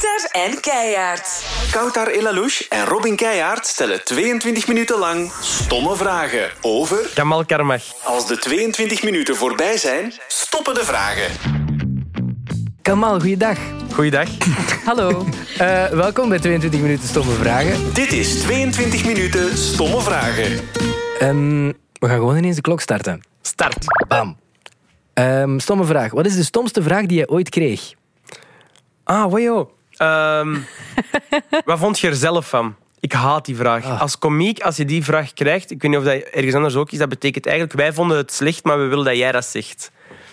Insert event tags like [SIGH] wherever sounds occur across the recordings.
Kouter en Keijaard. Koutar Elalouche en Robin Keijaard stellen 22 minuten lang stomme vragen over... Kamal Karmach. Als de 22 minuten voorbij zijn, stoppen de vragen. Kamal, goeiedag. Goeiedag. [LAUGHS] Hallo. Uh, welkom bij 22 minuten stomme vragen. Dit is 22 minuten stomme vragen. Um, we gaan gewoon ineens de klok starten. Start. Bam. Um, stomme vraag. Wat is de stomste vraag die je ooit kreeg? Ah, wajo. Um, [LAUGHS] wat vond je er zelf van? Ik haat die vraag. Ah. Als komiek, als je die vraag krijgt, ik weet niet of dat ergens anders ook is, dat betekent eigenlijk, wij vonden het slecht, maar we willen dat jij dat zegt.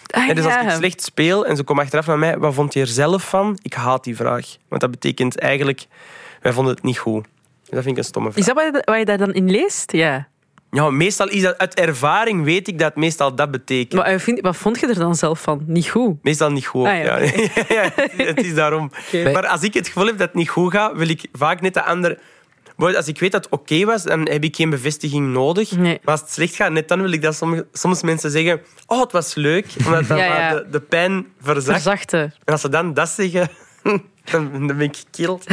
Ah, En dus als ja. ik slecht speel en ze komen achteraf naar mij, wat vond je er zelf van? Ik haat die vraag. Want dat betekent eigenlijk, wij vonden het niet goed. Dat vind ik een stomme vraag. Is dat wat je, wat je daar dan in leest? Ja. Ja, meestal is dat, uit ervaring weet ik dat meestal dat betekent. Maar eh, vind- wat vond je er dan zelf van? Niet goed. Meestal niet goed. Ah, ja, ja. [LAUGHS] Ja, het is daarom. [LAUGHS] Maar als ik het gevoel heb dat het niet goed gaat, wil ik vaak net de andere... Bijvoorbeeld, Als ik weet dat het oké was, dan heb ik geen bevestiging nodig. Nee. Maar als het slecht gaat, net dan wil ik dat sommige, soms mensen zeggen... Oh, het was leuk. Omdat dat [LAUGHS] Ja, ja. De, de pijn verzacht. Verzachten. En als ze dan dat zeggen, dan, dan ben ik gekild.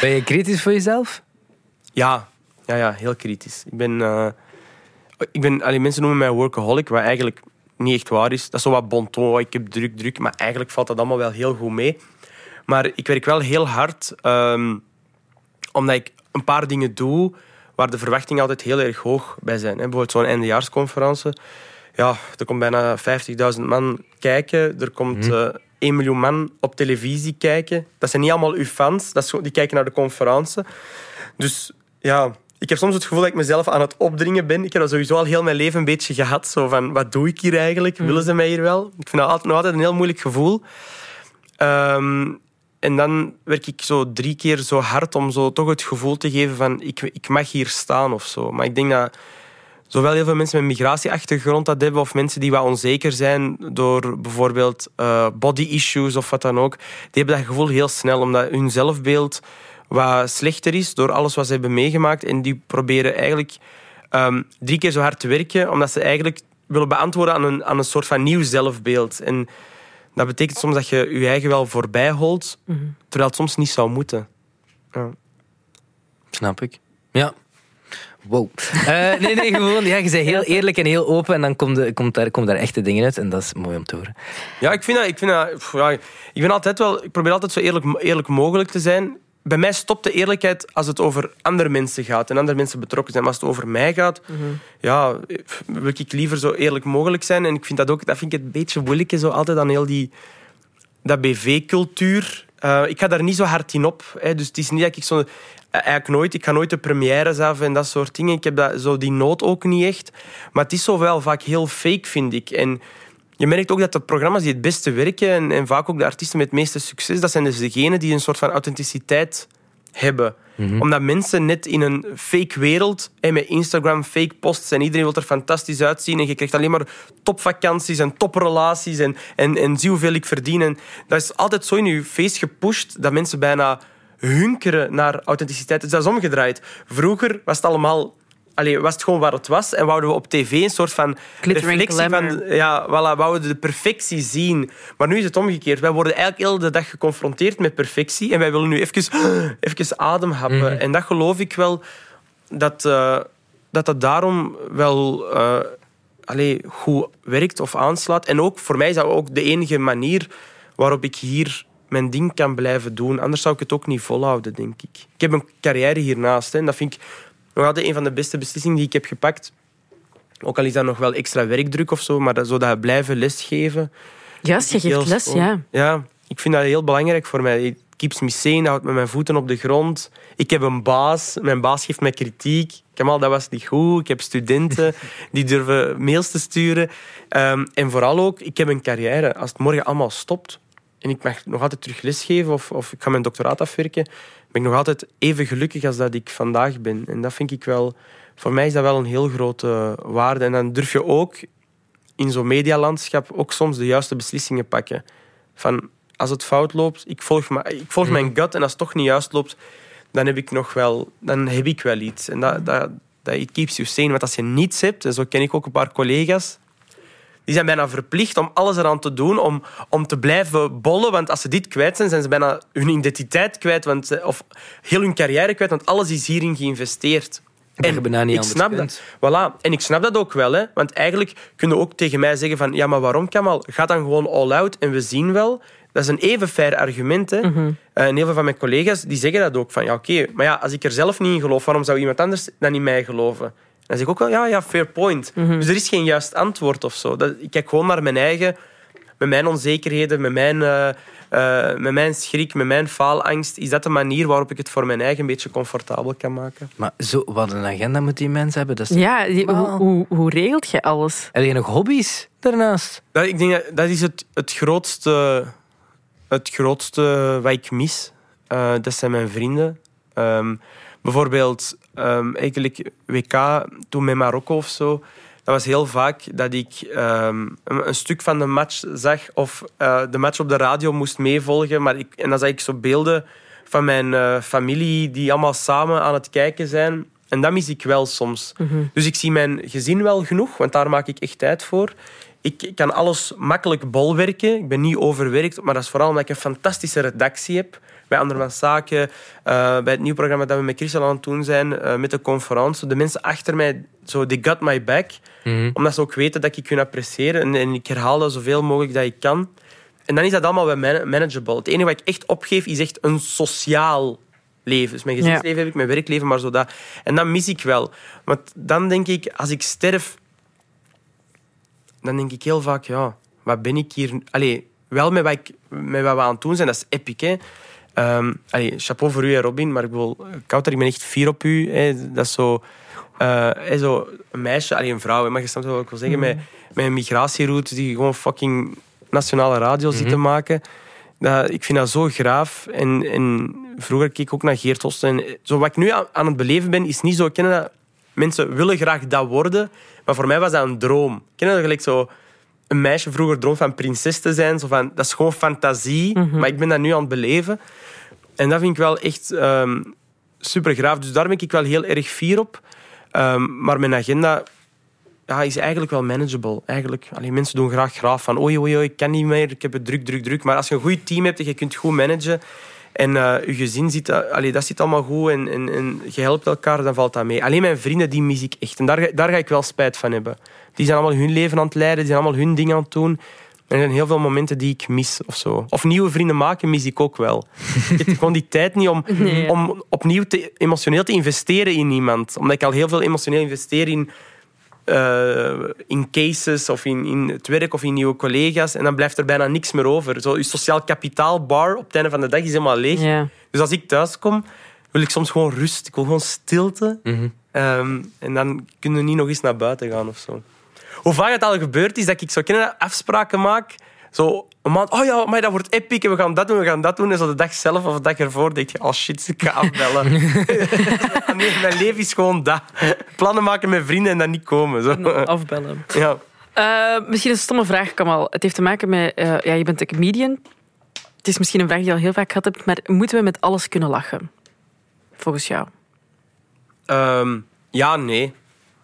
Ben je kritisch voor jezelf? Ja, ja, ja heel kritisch. Ik ben... eh, ik ben allee, mensen noemen mij workaholic, wat eigenlijk niet echt waar is. Dat is zo wat bon ton, oh, ik heb druk, druk. Maar eigenlijk valt dat allemaal wel heel goed mee. Maar ik werk wel heel hard, ehm, omdat ik een paar dingen doe waar de verwachtingen altijd heel erg hoog bij zijn. Hè. Bijvoorbeeld zo'n eindejaarsconferentie. Ja, er komt bijna 50.000 man kijken. Er komt eh 1 miljoen man op televisie kijken. Dat zijn niet allemaal uw fans. Dat is die kijken naar de conferentie. Dus ja, ik heb soms het gevoel dat ik mezelf aan het opdringen ben. Ik heb dat sowieso al heel mijn leven een beetje gehad. Zo van, wat doe ik hier eigenlijk? Willen ze mij hier wel? Ik vind dat altijd, nog altijd een heel moeilijk gevoel. Ehm, en dan werk ik zo drie keer zo hard om zo toch het gevoel te geven van ik, ik mag hier staan of zo. Maar ik denk dat zowel heel veel mensen met migratieachtergrond dat hebben of mensen die wat onzeker zijn door bijvoorbeeld eh, body issues of wat dan ook, die hebben dat gevoel heel snel omdat hun zelfbeeld wat slechter is door alles wat ze hebben meegemaakt en die proberen eigenlijk ehm, drie keer zo hard te werken omdat ze eigenlijk willen beantwoorden aan een, aan een soort van nieuw zelfbeeld. En dat betekent soms dat je je eigen wel voorbij holt, terwijl het soms niet zou moeten. Ja. Snap ik. Ja. Wow. Eh, nee, nee, gewoon. Ja, je bent heel eerlijk en heel open en dan komt, de, komt, daar, komt daar echte dingen uit en dat is mooi om te horen. Ja, ik vind dat... Ik, vind dat pff, ja, ik ben altijd wel... Ik probeer altijd zo eerlijk, eerlijk mogelijk te zijn. Bij mij stopt de eerlijkheid als het over andere mensen gaat en andere mensen betrokken zijn. Maar als het over mij gaat, ja, pff, wil ik liever zo eerlijk mogelijk zijn. En ik vind dat ook... Dat vind ik een beetje moeilijk, zo altijd aan heel die... Dat BV-cultuur. Eh, ik ga daar niet zo hard in op. Hè. Dus het is niet dat ik zo... eh, Eigenlijk nooit. Ik ga nooit de premières af en dat soort dingen. Ik heb dat, zo die nood ook niet echt. Maar het is zo wel vaak heel fake, vind ik. En je merkt ook dat de programma's die het beste werken en, en vaak ook de artiesten met het meeste succes, dat zijn dus degenen die een soort van authenticiteit hebben. Omdat mensen net in een fake wereld, hè, met Instagram, fake posts en iedereen wil er fantastisch uitzien en je krijgt alleen maar topvakanties en toprelaties en, en, en zie hoeveel ik verdien. En dat is altijd zo in je face gepusht dat mensen bijna hunkeren naar authenticiteit. Het is dat is omgedraaid. Vroeger was het allemaal... Allee, was het gewoon waar het was en wouden we op tv een soort van Glitter and reflectie van... Ja, voilà, wouden de perfectie zien. Maar nu is het omgekeerd. Wij worden eigenlijk heel de dag geconfronteerd met perfectie en wij willen nu even, [GASPS] even ademhappen. En dat geloof ik wel dat eh, dat, dat daarom wel eh, allee, goed werkt of aanslaat. En ook voor mij is dat ook de enige manier waarop ik hier mijn ding kan blijven doen. Anders zou ik het ook niet volhouden, denk ik. Ik heb een carrière hiernaast. Hè, en dat vind ik nog altijd een van de beste beslissingen die ik heb gepakt. Ook al is dat nog wel extra werkdruk of zo, maar dat, zo dat blijven lesgeven. Juist, je geeft les, schoon. ja. Ja, ik vind dat heel belangrijk voor mij. Het keeps me sane, houdt met mijn voeten op de grond. Ik heb een baas, mijn baas geeft mij kritiek. Kamal, dat was niet goed. Ik heb studenten [LAUGHS] die durven mails te sturen. Ehm, en vooral ook, ik heb een carrière. Als het morgen allemaal stopt en ik mag nog altijd terug lesgeven of, of ik ga mijn doctoraat afwerken, ben ik nog altijd even gelukkig als dat ik vandaag ben. En dat vind ik wel... Voor mij is dat wel een heel grote waarde. En dan durf je ook in zo'n medialandschap ook soms de juiste beslissingen pakken. Van, als het fout loopt, ik volg, ik volg mijn gut en als het toch niet juist loopt, dan heb ik nog wel, dan heb ik wel iets. En dat, dat, dat it keeps you sane. Want als je niets hebt, en zo ken ik ook een paar collega's, die zijn bijna verplicht om alles eraan te doen om, om te blijven bollen. Want als ze dit kwijt zijn, zijn ze bijna hun identiteit kwijt. Want, of heel hun carrière kwijt, want alles is hierin geïnvesteerd. Je bijna niet ik snap kunt. dat. Voilà. En ik snap dat ook wel. Hè. Want eigenlijk kunnen ook tegen mij zeggen van... Ja, maar waarom, Kamal? Ga dan gewoon all out en we zien wel. Dat is een even fair argument. Hè. Mhm. Eh, en heel veel van mijn collega's die zeggen dat ook. Van, ja, oké, maar ja, als ik er zelf niet in geloof, waarom zou iemand anders dan in mij geloven? Dan zeg ik ook wel, ja, ja fair point. Mhm. Dus er is geen juist antwoord of zo. Dat, ik kijk gewoon naar mijn eigen... Met mijn onzekerheden, met mijn, eh, eh, met mijn schrik, met mijn faalangst. Is dat de manier waarop ik het voor mijn eigen een beetje comfortabel kan maken? Maar zo, wat een agenda moet die mens hebben. Dat is... Ja, die- hoe, Wauw. hoe, hoe regelt je alles? Heb je nog hobby's daarnaast? Dat, ik denk dat, dat is het, het grootste, het grootste wat ik mis. Eh, dat zijn mijn vrienden. Ehm, bijvoorbeeld, ehm, eigenlijk WK toen met Marokko of zo. Dat was heel vaak dat ik ehm, een, een stuk van de match zag of eh, de match op de radio moest meevolgen. Maar ik, en dan zag ik zo beelden van mijn eh, familie die allemaal samen aan het kijken zijn. En dat mis ik wel soms. Dus ik zie mijn gezin wel genoeg, want daar maak ik echt tijd voor. Ik kan alles makkelijk bolwerken. Ik ben niet overwerkt, maar dat is vooral omdat ik een fantastische redactie heb. Bij Andermans Zaken, eh, bij het nieuwe programma dat we met Christel aan het doen zijn, eh, met de conferentie. De mensen achter mij, zo, they got my back. Omdat ze ook weten dat ik hun appreciëren. En, en ik herhaal dat zoveel mogelijk dat ik kan. En dan is dat allemaal wel man- manageable. Het enige wat ik echt opgeef, is echt een sociaal leven. Dus mijn gezinsleven heb ik, mijn werkleven, maar zo dat. En dat mis ik wel. Want dan denk ik, als ik sterf, dan denk ik heel vaak, ja, wat ben ik hier... Allee, wel met wat, ik, met wat we aan het doen zijn, dat is epic, hè. Allee, chapeau voor u en Robin, maar ik wil... Kouter, ik ben echt fier op u. Hè. Dat is zo... hè, zo een meisje, allee, een vrouw, hè, maar je snapt wel wat ik wil zeggen, met, met een migratieroute die gewoon fucking nationale radio zit te maken. Dat, ik vind dat zo graaf. En, en vroeger keek ik ook naar Geert Hosten. En zo wat ik nu aan, aan het beleven ben, is niet zo kennen dat mensen willen graag dat worden. Maar voor mij was dat een droom. Kennen dat gelijk zo een meisje vroeger droom van prinses te zijn. Zo van, dat is gewoon fantasie. Maar ik ben dat nu aan het beleven. En dat vind ik wel echt ehm super graaf. Dus daar ben ik wel heel erg fier op. Ehm, maar mijn agenda ja, is eigenlijk wel manageable. Eigenlijk, allee, mensen doen graag graaf van oei, oei, oei, ik kan niet meer, ik heb het druk, druk, druk. Maar als je een goed team hebt en je kunt goed managen en eh, je gezin zit, eh, allee, dat zit allemaal goed en, en, en je helpt elkaar, dan valt dat mee. Alleen mijn vrienden, die mis ik echt. En daar, ga- daar ga ik wel spijt van hebben. Die zijn allemaal hun leven aan het leiden, die zijn allemaal hun dingen aan het doen. Er zijn heel veel momenten die ik mis of zo. Of nieuwe vrienden maken mis ik ook wel. [LAUGHS] ik heb gewoon die tijd niet om, Nee. om opnieuw te, emotioneel te investeren in iemand. Omdat ik al heel veel emotioneel investeer in, eh, in cases of in, in het werk of in nieuwe collega's. En dan blijft er bijna niks meer over. Zo, je sociaal kapitaal bar op het einde van de dag is helemaal leeg. Dus als ik thuis kom, wil ik soms gewoon rust. Ik wil gewoon stilte. Ehm, en dan kunnen we niet nog eens naar buiten gaan of zo. Hoe vaak het al gebeurd is dat ik zo kennen, afspraken maak. Zo een maand, oh ja, maar dat wordt epic en we gaan dat doen, we gaan dat doen. En zo de dag zelf of de dag ervoor denk je, oh shit, ik ga afbellen. [LAUGHS] nee, mijn leven is gewoon dat. Plannen maken met vrienden en dan niet komen. Zo. Afbellen. Ja. Eh, misschien een stomme vraag, Kamal. Het heeft te maken met... eh, ja, je bent een comedian. Het is misschien een vraag die je al heel vaak gehad hebt, maar moeten we met alles kunnen lachen? Volgens jou. Ehm, ja, nee.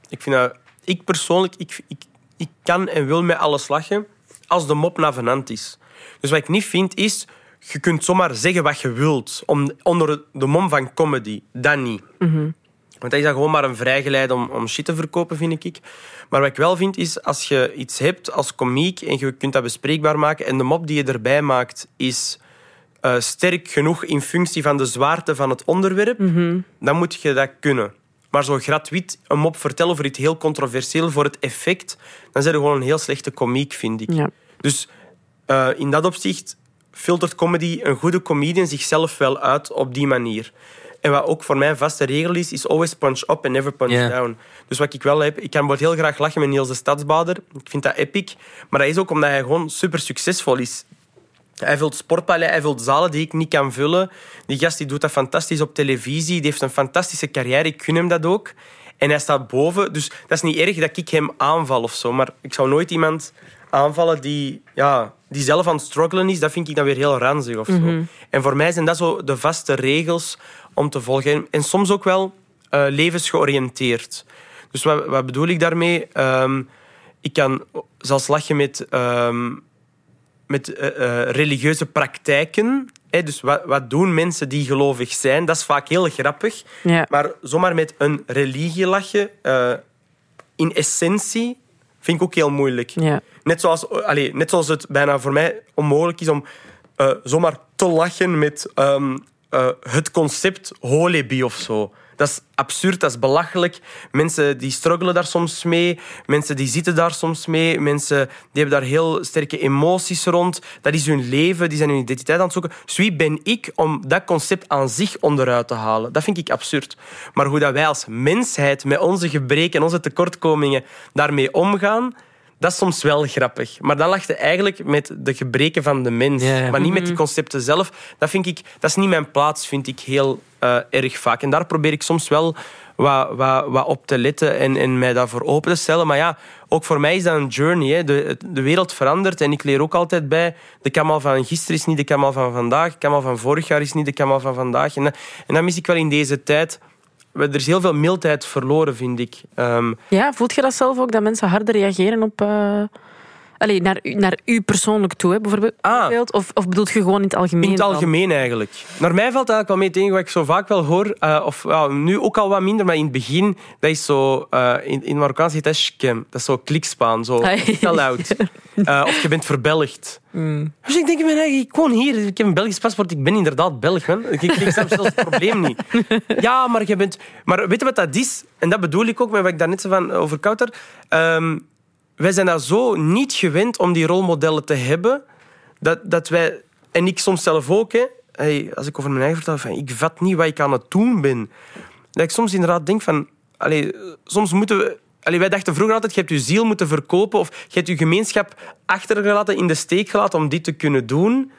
Ik vind dat... Ik persoonlijk, ik, ik, ik kan en wil met alles lachen als de mop navenant is. Dus wat ik niet vind, is... Je kunt zomaar zeggen wat je wilt onder de mom van comedy. Dat niet. Want dat is dan gewoon maar een vrijgeleide om, om shit te verkopen, vind ik. Maar wat ik wel vind, is als je iets hebt als komiek en je kunt dat bespreekbaar maken en de mop die je erbij maakt is eh, sterk genoeg in functie van de zwaarte van het onderwerp, dan moet je dat kunnen. Maar zo gratuit een mop vertellen over iets heel controversieel voor het effect, dan zijn je gewoon een heel slechte komiek, vind ik. Ja. Dus eh, in dat opzicht filtert comedy een goede comedian zichzelf wel uit op die manier. En wat ook voor mij een vaste regel is, is always punch up and never punch down. Dus wat ik wel heb, ik kan bijvoorbeeld heel graag lachen met Niels de Stadsbader. Ik vind dat epic. Maar dat is ook omdat hij gewoon super succesvol is. Hij vult sportpaleis, hij vult zalen die ik niet kan vullen. Die gast die doet dat fantastisch op televisie. Die heeft een fantastische carrière, ik gun hem dat ook. En hij staat boven, dus dat is niet erg dat ik hem aanval of zo. Maar ik zou nooit iemand aanvallen die, ja, die zelf aan het struggelen is. Dat vind ik dan weer heel ranzig of zo. En voor mij zijn dat zo de vaste regels om te volgen. En soms ook wel eh, levensgeoriënteerd. Dus wat, wat bedoel ik daarmee? Ehm, ik kan zelfs lachen met, ehm, met eh, eh, religieuze praktijken. Hè, dus wat, wat doen mensen die gelovig zijn? Dat is vaak heel grappig. Ja. Maar zomaar met een religie lachen, in essentie, vind ik ook heel moeilijk. Ja. Net zoals, allee, net zoals het bijna voor mij onmogelijk is om eh, zomaar te lachen met ehm, eh, het concept holebi of zo. Dat is absurd, dat is belachelijk. Mensen die struggelen daar soms mee. Mensen die zitten daar soms mee. Mensen die hebben daar heel sterke emoties rond. Dat is hun leven, die zijn hun identiteit aan het zoeken. Dus wie ben ik om dat concept aan zich onderuit te halen? Dat vind ik absurd. Maar hoe dat wij als mensheid met onze gebreken en onze tekortkomingen daarmee omgaan, dat is soms wel grappig. Maar dan lacht je eigenlijk met de gebreken van de mens. Ja, ja. Maar niet met die concepten zelf. Dat, vind ik, dat is niet mijn plaats, vind ik heel eh, erg vaak. En daar probeer ik soms wel wat, wat, wat op te letten en, en mij daarvoor open te stellen. Maar ja, ook voor mij is dat een journey. Hè. De, de wereld verandert en ik leer ook altijd bij. De Kamal van gisteren is niet de Kamal van vandaag. De Kamal van vorig jaar is niet de Kamal van vandaag. En, dat- en dat mis ik wel in deze tijd. Er is heel veel mildheid verloren, vind ik. Ehm, ja, voelt je dat zelf ook, dat mensen harder reageren op... eh Allee, naar, u- naar u persoonlijk toe, hè, bijvoorbeeld? Ah. Of, of bedoelt je gewoon in het algemeen? In het dan? algemeen eigenlijk. Naar mij valt eigenlijk wel mee tegen wat ik zo vaak wel hoor. eh, of nu ook al wat minder, maar in het begin, dat is zo... eh, in, in Marokkaans heet dat shkem. Dat is zo klikspaan, zo Ah, tell out. [LAUGHS] Eh, of je bent verbelgd. Mm. Dus ik denk bij mij, ik woon hier, ik heb een Belgisch paspoort, ik ben inderdaad Belg. Man. Ik, ik, ik snap zelfs het probleem niet. [LAUGHS] Ja, maar je bent... Maar weet je wat dat is? En dat bedoel ik ook met wat ik daarnet zei van, over Kouter. Ehm, wij zijn daar zo niet gewend om die rolmodellen te hebben, dat, dat wij... En ik soms zelf ook, hè. Als ik over mijn eigen vertel, van, ik vat niet wat ik aan het doen ben. Dat ik soms inderdaad denk van... Allee, soms moeten we... Allee, wij dachten vroeger altijd, je hebt je ziel moeten verkopen of je hebt je gemeenschap achtergelaten, in de steek gelaten om dit te kunnen doen.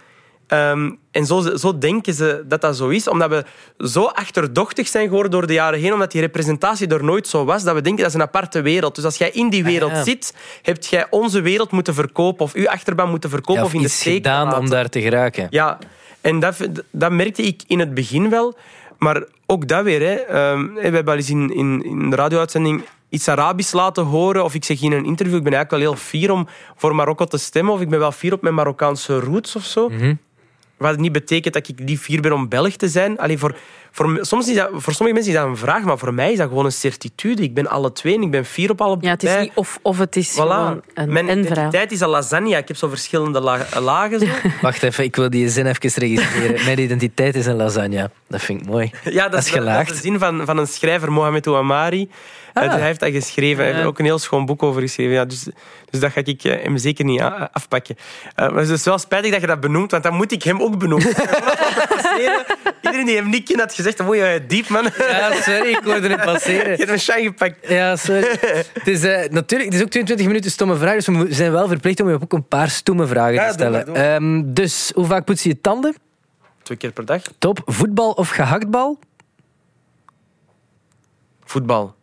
Ehm, en zo, zo denken ze dat dat zo is, omdat we zo achterdochtig zijn geworden door de jaren heen, omdat die representatie er nooit zo was, dat we denken dat is een aparte wereld. Dus als jij in die wereld Ah, ja. zit, heb jij onze wereld moeten verkopen of uw achterban moeten verkopen Ja, of of in de steek gedaan laten. om daar te geraken. Ja, en dat, dat merkte ik in het begin wel. Maar ook dat weer. Hè. Ehm, we hebben al eens in, in, in de radio-uitzending iets Arabisch laten horen. Of ik zeg in een interview, ik ben eigenlijk wel heel fier om voor Marokko te stemmen. Of ik ben wel fier op mijn Marokkaanse roots of zo. Wat niet betekent dat ik niet fier ben om Belg te zijn. Allee, voor, voor, soms is dat, voor sommige mensen is dat een vraag, maar voor mij is dat gewoon een certitude. Ik ben alle twee en ik ben fier op alle Ja, het is niet of, of het is gewoon Voilà. een Mijn identiteit is een lasagne. Ik heb zo verschillende la- lagen. Zo. [LAUGHS] Wacht even, ik wil die zin even registreren. Mijn identiteit is een lasagne. Dat vind ik mooi. Ja, dat, Dat is, is dat, dat is gelaagd. de zin van, van een schrijver, Mohamed Ouamari. Ah. Eh, hij heeft dat geschreven. Hij heeft er ook een heel schoon boek over geschreven. Ja, dus, dus dat ga ik eh, hem zeker niet a- afpakken. Eh, maar het is wel spijtig dat je dat benoemt, want dan moet ik hem ook benoemen. [LAUGHS] Iedereen die hem niet kent had gezegd, mooi uh, diep man. Ja, sorry, ik hoorde het passeren. [LAUGHS] Je hebt een shine gepakt. Ja, sorry. Het is, eh, natuurlijk, het is ook 22 minuten stomme vragen, dus we zijn wel verplicht om je ook een paar stomme vragen Ja, te doe maar, stellen. Ehm, dus, hoe vaak poets je je tanden? Twee keer per dag. Top. Voetbal of gehaktbal? Voetbal.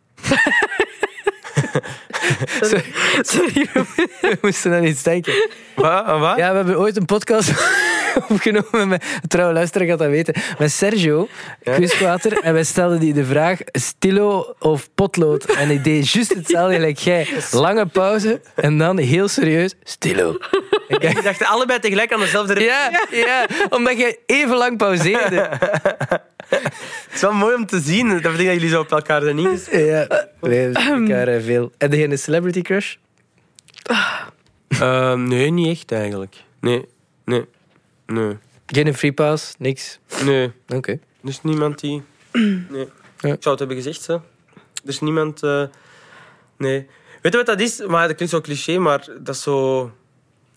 Sorry, [LAUGHS] we moesten aan iets denken. Wat? Ja, we hebben ooit een podcast [LAUGHS] opgenomen met, trouwe luisteraar gaat dat weten, met Sergio, quizwater. En wij stelden die de vraag, stilo of potlood? En hij deed juist hetzelfde gelijk jij. Lange pauze en dan heel serieus, stilo. [LAUGHS] Je dacht allebei tegelijk aan dezelfde Ja, ja, omdat jij even lang pauzeerde. Het is wel mooi om te zien. Dat betekent dat jullie zo op elkaar zijn ingespeeld. Ja, we zien elkaar veel. Heb je een celebrity crush? Eh, nee, niet echt eigenlijk. Nee, nee, nee, Geen free pass, niks. nee. Oké. Er is niemand die... Nee. Ja. Ik zou het hebben gezegd, hè. Er is niemand... eh, Nee. Weet je wat dat is? Maar dat klinkt zo cliché, maar dat is zo...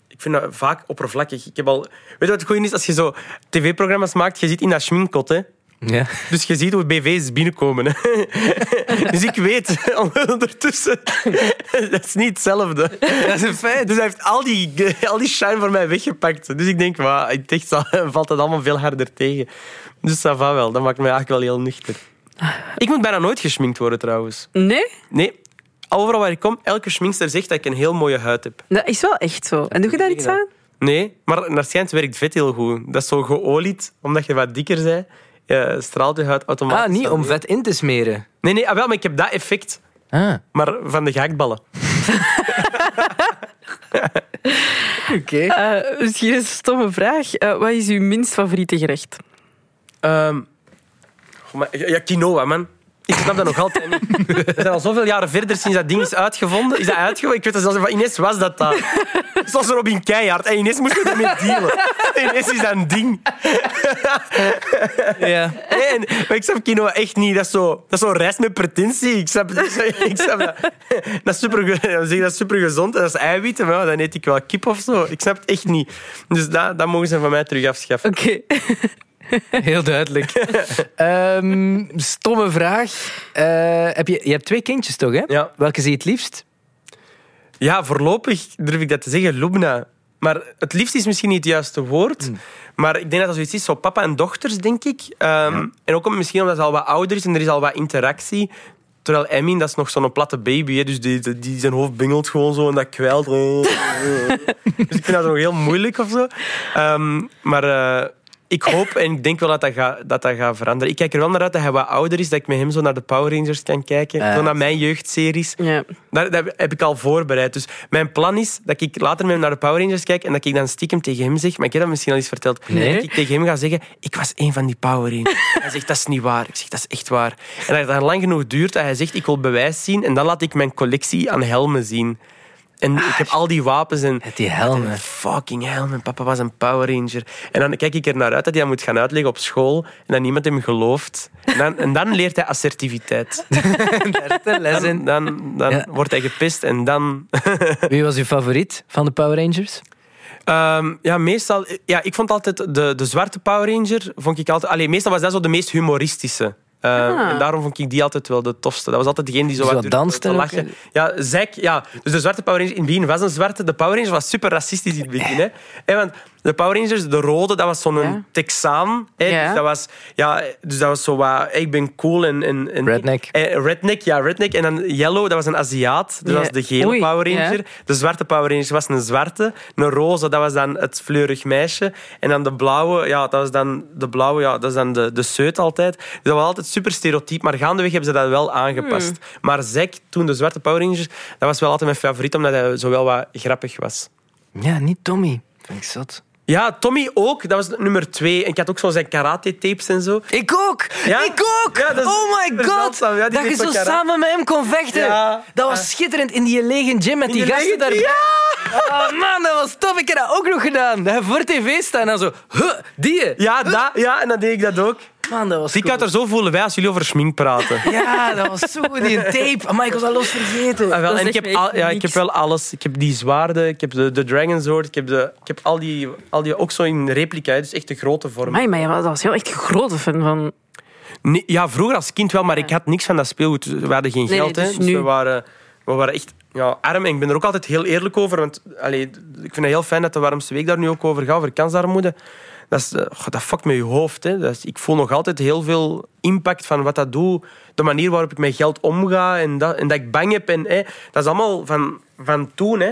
Ik vind dat vaak oppervlakkig. Ik heb al... Weet je wat het goede is? Als je zo tv-programma's maakt, je zit in dat schminkkot, hè. Ja. Dus je ziet hoe BV's binnenkomen. Hè. [LAUGHS] Dus ik weet [LAUGHS] ondertussen, [LAUGHS] dat is niet hetzelfde. Dat is een feit. Dus hij heeft al die, al die shine voor mij weggepakt. Dus ik denk, wauw, in het echt zal- valt dat allemaal veel harder tegen. Dus dat va wel. Dat maakt mij eigenlijk wel heel nuchter. Ik moet bijna nooit geschminkt worden, trouwens. Nee? Nee, overal waar ik kom, elke schminkster zegt dat ik een heel mooie huid heb. Dat is wel echt zo. En doe je daar iets aan? Nee, maar naar schijnt werkt vet heel goed. Dat is zo geolied, omdat je wat dikker bent. Eh, straalt je huid automatisch. Ah, niet om vet in te smeren. Nee, nee, ah, wel, maar ik heb dat effect. Ah. Maar van de gehaktballen. [LAUGHS] Oké. Eh, misschien een stomme vraag. Eh, wat is uw minst favoriete gerecht? Ehm, maar- ja, quinoa, man. Ik snap dat nog altijd niet. [LAUGHS] We zijn al zoveel jaren verder sinds dat ding is uitgevonden. Is dat uitgevonden? Ik weet het zelfs van Ines was dat daar. [LAUGHS] Zoals Robin Keihard. En Ines moest ermee dealen. Ines is dat een ding. [LAUGHS] Ja. En, maar ik snap quinoa echt niet. Dat is zo, dat is zo rijst met pretentie. Ik snap, [LAUGHS] ik snap dat. Dat is super, je dat is super gezond. En dat is eiwitten. Maar dan eet ik wel kip of zo. Ik snap het echt niet. Dus dat, dat mogen ze van mij terug afschaffen. Oké. Heel duidelijk. Ehm, stomme vraag. Eh, heb je, je hebt twee kindjes toch, hè? Ja. Welke zie je het liefst? Ja, voorlopig durf ik dat te zeggen, Lubna. Maar het liefst is misschien niet het juiste woord. Maar ik denk dat dat zoiets is, zo papa en dochters, denk ik. Ehm, En ook om- misschien omdat ze al wat ouder is en er is al wat interactie. Terwijl Emmy, dat is nog zo'n platte baby. Hè, dus die, die zijn hoofd bingelt gewoon zo en dat kwijlt. [LAUGHS] dus ik vind dat nog heel moeilijk of zo. Ehm, maar eh, ik hoop en ik denk wel dat dat, gaat, dat dat gaat veranderen. Ik kijk er wel naar uit dat hij wat ouder is, dat ik met hem zo naar de Power Rangers kan kijken. Zo naar mijn jeugdseries. Ja. Daar, dat heb ik al voorbereid. Dus mijn plan is dat ik later met hem naar de Power Rangers kijk en dat ik dan stiekem tegen hem zeg, maar ik heb dat misschien al eens verteld, Nee. dat ik tegen hem ga zeggen, ik was een van die Power Rangers. [LAUGHS] Hij zegt, dat is niet waar. Ik zeg, dat is echt waar. En dat het lang genoeg duurt dat hij zegt, ik wil bewijs zien en dan laat ik mijn collectie aan helmen zien. En ik heb al die wapens en... Met die helmen. Fucking hell, mijn papa was een Power Ranger. En dan kijk ik er naar uit dat hij dat moet gaan uitleggen op school en dat niemand hem gelooft. En dan, en dan leert hij assertiviteit. [LAUGHS] Dan, in. dan, dan Ja. wordt hij gepist en dan... [LAUGHS] Wie was uw favoriet van de Power Rangers? Ehm, ja, meestal... Ja, ik vond altijd de, de zwarte Power Ranger... Vond ik altijd, allee, meestal was dat zo de meest humoristische. Ehm, Ah. En daarom vond ik die altijd wel de tofste. Dat was altijd degene die zo, Zo wat danste te lachen. Ja, Zack, ja. Dus de zwarte Power Ranger in het begin was een zwarte. De Power Ranger was super racistisch in het begin. Hè. Hè, want de Power Rangers, de rode, dat was zo'n Ja. Texaan. Hè. Ja. Dus, dat was, ja, dus dat was zo wat... Ik ben cool en... en, en Redneck. Eh, redneck, ja, redneck. En dan Yellow, dat was een Aziat. Dus Ja. dat was de gele Oei, Power Ranger. De zwarte Power Ranger was een zwarte. Een roze, dat was dan het fleurig meisje. En dan de blauwe, ja, dat was dan de blauwe, ja, dat is dan de, de seut altijd. Dus dat was altijd super stereotyp. Maar gaandeweg hebben ze dat wel aangepast. Hmm. Maar Zack, toen de zwarte Power Ranger, dat was wel altijd mijn favoriet, omdat hij zo wel wat grappig was. Ja, niet Tommy. Vind ik zot. Ja, Tommy ook. Dat was nummer twee. En ik had ook zo zijn karate-tapes en zo. Ik ook! Ja? Ik ook! Ja, dat is- oh my dat god! zeldzaam. Ja, dat je zo karate. samen met hem kon vechten. Ja. Dat was schitterend in die lege gym met die, die gasten daar. Oh man, dat was tof. Ik heb dat ook nog gedaan. Dat voor tv staan en dan zo... Huh, die. Ja, dat, ja, en dan deed ik dat ook. Man, dat was Die cool. kan er zo voelen wij als jullie over schmink praten. [LAUGHS] Ja, dat was zo goed. Die tape. Maar ik was al los vergeten. Ah, wel, en ik heb, al, ja, ik heb wel alles. Ik heb die zwaarden, ik heb de, de Dragon Sword, ik heb, de, ik heb al, die, al die ook zo in replica, dus echt de grote vorm. Amai, maar je was- dat was heel echt een grote fan van... Nee, ja, vroeger als kind wel, maar ik had niks van dat speelgoed. We hadden geen Nee, geld, dus hè, dus nu- we waren, we waren echt ja, arm. En ik ben er ook altijd heel eerlijk over, want allee, ik vind het heel fijn dat de warmste week daar nu ook over gaat, over kansarmoede. Dat, is, eh, dat fuckt met je hoofd. Hè. Dat ik voel nog altijd heel veel impact van wat dat doet. De manier waarop ik met geld omga en dat, en dat ik bang heb. En, hè, dat is allemaal van, van toen. Hè.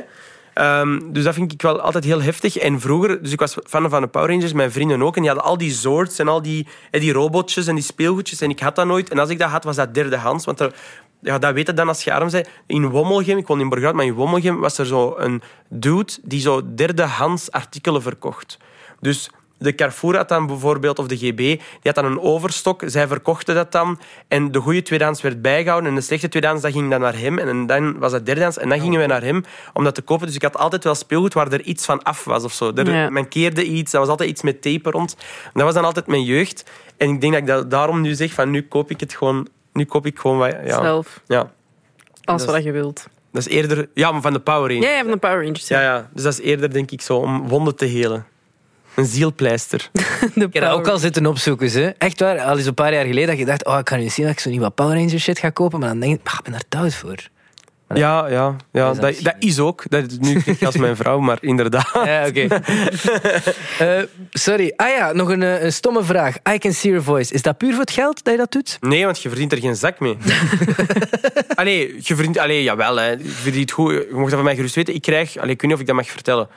Ehm, dus dat vind ik wel altijd heel heftig. En vroeger, dus ik was fan van de Power Rangers, mijn vrienden ook. En die hadden al die swords en al die, die robotjes en die speelgoedjes. En ik had dat nooit. En als ik dat had, was dat derdehands. Want ja, dat weet je dan als je arm bent. In Wommelgem, ik woon in Borgerhout, maar in Wommelgem was er zo een dude die zo derdehands artikelen verkocht. Dus de Carrefour had dan bijvoorbeeld, of de GB, die had dan een overstok. Zij verkochten dat dan. En de goede tweedehands werd bijgehouden. En de slechte tweedehands, dat ging dan naar hem. En dan was dat derdehands. En dan gingen wij naar hem om dat te kopen. Dus ik had altijd wel speelgoed waar er iets van af was of zo. Er Ja. mankeerde iets. Dat was altijd iets met tape rond. En dat was dan altijd mijn jeugd. En ik denk dat ik dat daarom nu zeg van nu koop ik het gewoon... Nu koop ik gewoon wat... Ja, Zelf. ja. Dat wat je wilt. dat is eerder... Ja, maar van de Power Rangers. Ja, ja, van de Power Rangers. Ja, ja. Dus dat is eerder, denk ik, zo om wonden te helen. Een zielpleister. [LAUGHS] Ik heb dat ook al zitten opzoeken. Ze. Echt waar, al eens een paar jaar geleden dat je dacht, oh, ik kan nu zien dat ik zo niet wat Power Rangers shit ga kopen. Maar dan denk ik, ah, ik ben daar thuis voor. Ja, ja, ja Is dat dat, dat is ook. Dat, is nu klinkt als mijn vrouw, maar inderdaad. Ja, oké. [LAUGHS] Eh, sorry. Ah ja, nog een, eh, een stomme vraag. I can see your voice. Is dat puur voor het geld dat je dat doet? Nee, want je verdient er geen zak mee. [LAUGHS] allee, je verdient... Allee, jawel, hè. Je verdient goed. Je mag dat van mij gerust weten. Ik krijg... Allee, ik weet niet of ik dat mag vertellen.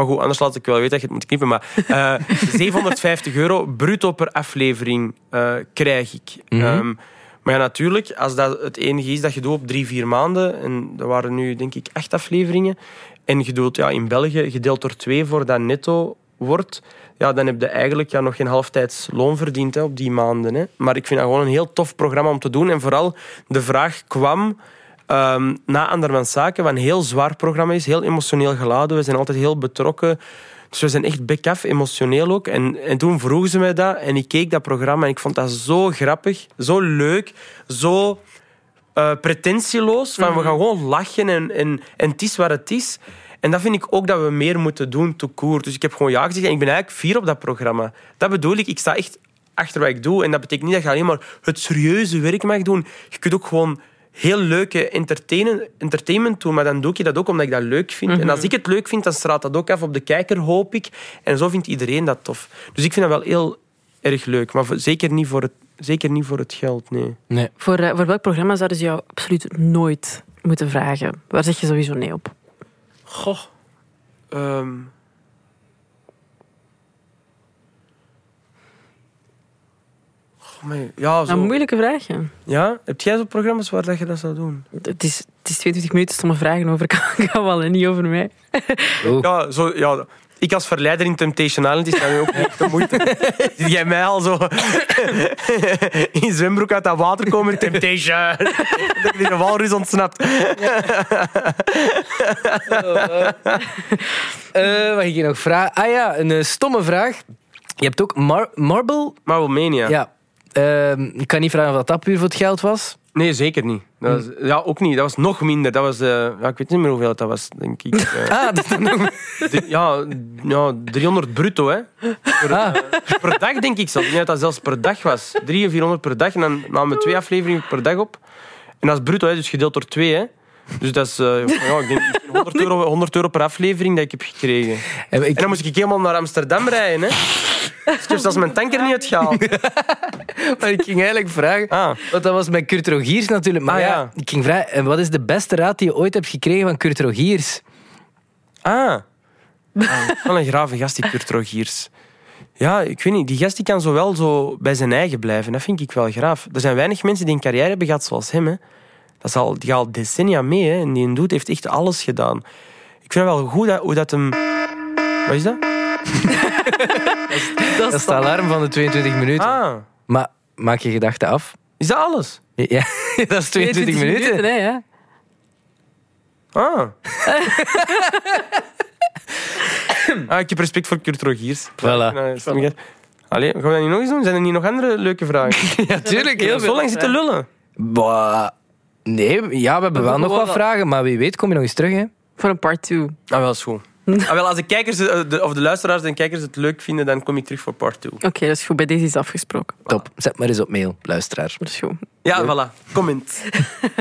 Maar goed, anders laat ik wel weten dat je het moet knippen. Maar eh [LAUGHS] 750 euro bruto per aflevering eh, krijg ik. Mhm. Ehm, Maar ja, natuurlijk, als dat het enige is dat je doet op drie, vier maanden, en er waren nu denk ik acht afleveringen, en je doet ja, in België gedeeld door twee voor dat netto wordt, ja, dan heb je eigenlijk ja, nog geen halftijds loon verdiend hè, op die maanden. Hè. Maar ik vind dat gewoon een heel tof programma om te doen. En vooral de vraag kwam ehm, na Andermans Zaken, wat een heel zwaar programma is, heel emotioneel geladen. We zijn altijd heel betrokken. Dus we zijn echt bek emotioneel ook. En, en toen vroegen ze mij dat en ik keek dat programma en ik vond dat zo grappig, zo leuk, zo eh, pretentieloos. Van, We gaan gewoon lachen en, en, en het is wat het is. En dat vind ik ook dat we meer moeten doen, te koer. Dus ik heb gewoon ja gezegd en ik ben eigenlijk fier op dat programma. Dat bedoel ik, ik sta echt achter wat ik doe. En dat betekent niet dat je alleen maar het serieuze werk mag doen. Je kunt ook gewoon heel leuke entertainen- entertainment doen, maar dan doe ik dat ook omdat ik dat leuk vind. En als ik het leuk vind, dan straalt dat ook af op de kijker, hoop ik. En zo vindt iedereen dat tof. Dus ik vind dat wel heel erg leuk, maar zeker niet voor het, zeker niet voor het geld, nee. Nee. Voor, eh, voor welk programma zouden ze jou absoluut nooit moeten vragen? Waar zeg je sowieso nee op? Goh. Ehm. Ja, zo. Een moeilijke vraag. ja. ja, heb jij zo programma's waar dat je dat zou doen? Het is, het is 22 minuten stomme vragen over [LAUGHS] Kamal en niet over mij. Ja, zo, ja, ik als verleider in Temptation Island is dat nu ook niet de moeite. [LAUGHS] Zie jij mij al zo [LAUGHS] in zwembroek uit dat water komen? Temptation. Dat ik die walrus ontsnapt. Eh, wat ging je nog vragen? Ah ja, een eh, stomme vraag. Je hebt ook Mar Marble. Marble Mania. Ja. Ehm, ik kan niet vragen of dat puur voor het geld was. Nee, zeker niet. Dat was, ja, ook niet. Dat was nog minder. Dat was, eh, ja, ik weet niet meer hoeveel dat was, denk ik. [LAUGHS] Eh, Ah, dat nog... ja, ja, 300 bruto, hè. Per, Ah. per dag, denk ik zelfs. Niet dat dat zelfs per dag was. 300 of 400 per dag. En dan namen we twee afleveringen per dag op. En dat is bruto, hè, dus gedeeld door twee, hè. Dus dat is eh, ja, ik denk [LAUGHS] 100 euro, 100 euro per aflevering dat ik heb gekregen. En dan moest ik helemaal naar Amsterdam rijden, hè. Dus zelfs mijn tanker niet uitgehaald. [LAUGHS] maar ik ging eigenlijk vragen... Ah. Want dat was met Kurt Rogiers natuurlijk. Maar Ah, ja. ja. ik ging vragen... En wat is de beste raad die je ooit hebt gekregen van Kurt Rogiers? Ah. Wel een grave gast, die Kurt Rogiers. Ja, ik weet niet. Die gast die kan zowel zo bij zijn eigen blijven. Dat vind ik wel graaf. Er zijn weinig mensen die een carrière hebben gehad zoals hem. Hè. Dat is al, die gaat al decennia mee. Hè. En die doet heeft echt alles gedaan. Ik vind het wel goed dat, hoe dat hem... Wat is dat? [LAUGHS] Dat is het alarm van de 22 minuten. Ah. Maar maak je gedachten af. Is dat alles? Ja, [LAUGHS] dat is 22 minuten. hè, ja. Ah. [LAUGHS] ah. Ik heb respect voor Kurt Rogiers. Voilà. Nou, Allee, gaan we dat niet nog eens doen? Zijn er niet nog andere leuke vragen? Ja, tuurlijk. Heel zo lang zitten lullen. Bah, nee, ja, we hebben wel nog wat vragen. Maar wie weet kom je nog eens terug, hè. Voor een part 2. Ah, wel is goed. [LAUGHS] Ah, wel, als de kijkers, de, of de luisteraars en kijkers het leuk vinden, dan kom ik terug voor part 2. Oké, dat is goed. Bij deze is afgesproken. Top. Zet maar eens op mail, luisteraar. Dat is goed. Ja, voilà. Comment. [LAUGHS]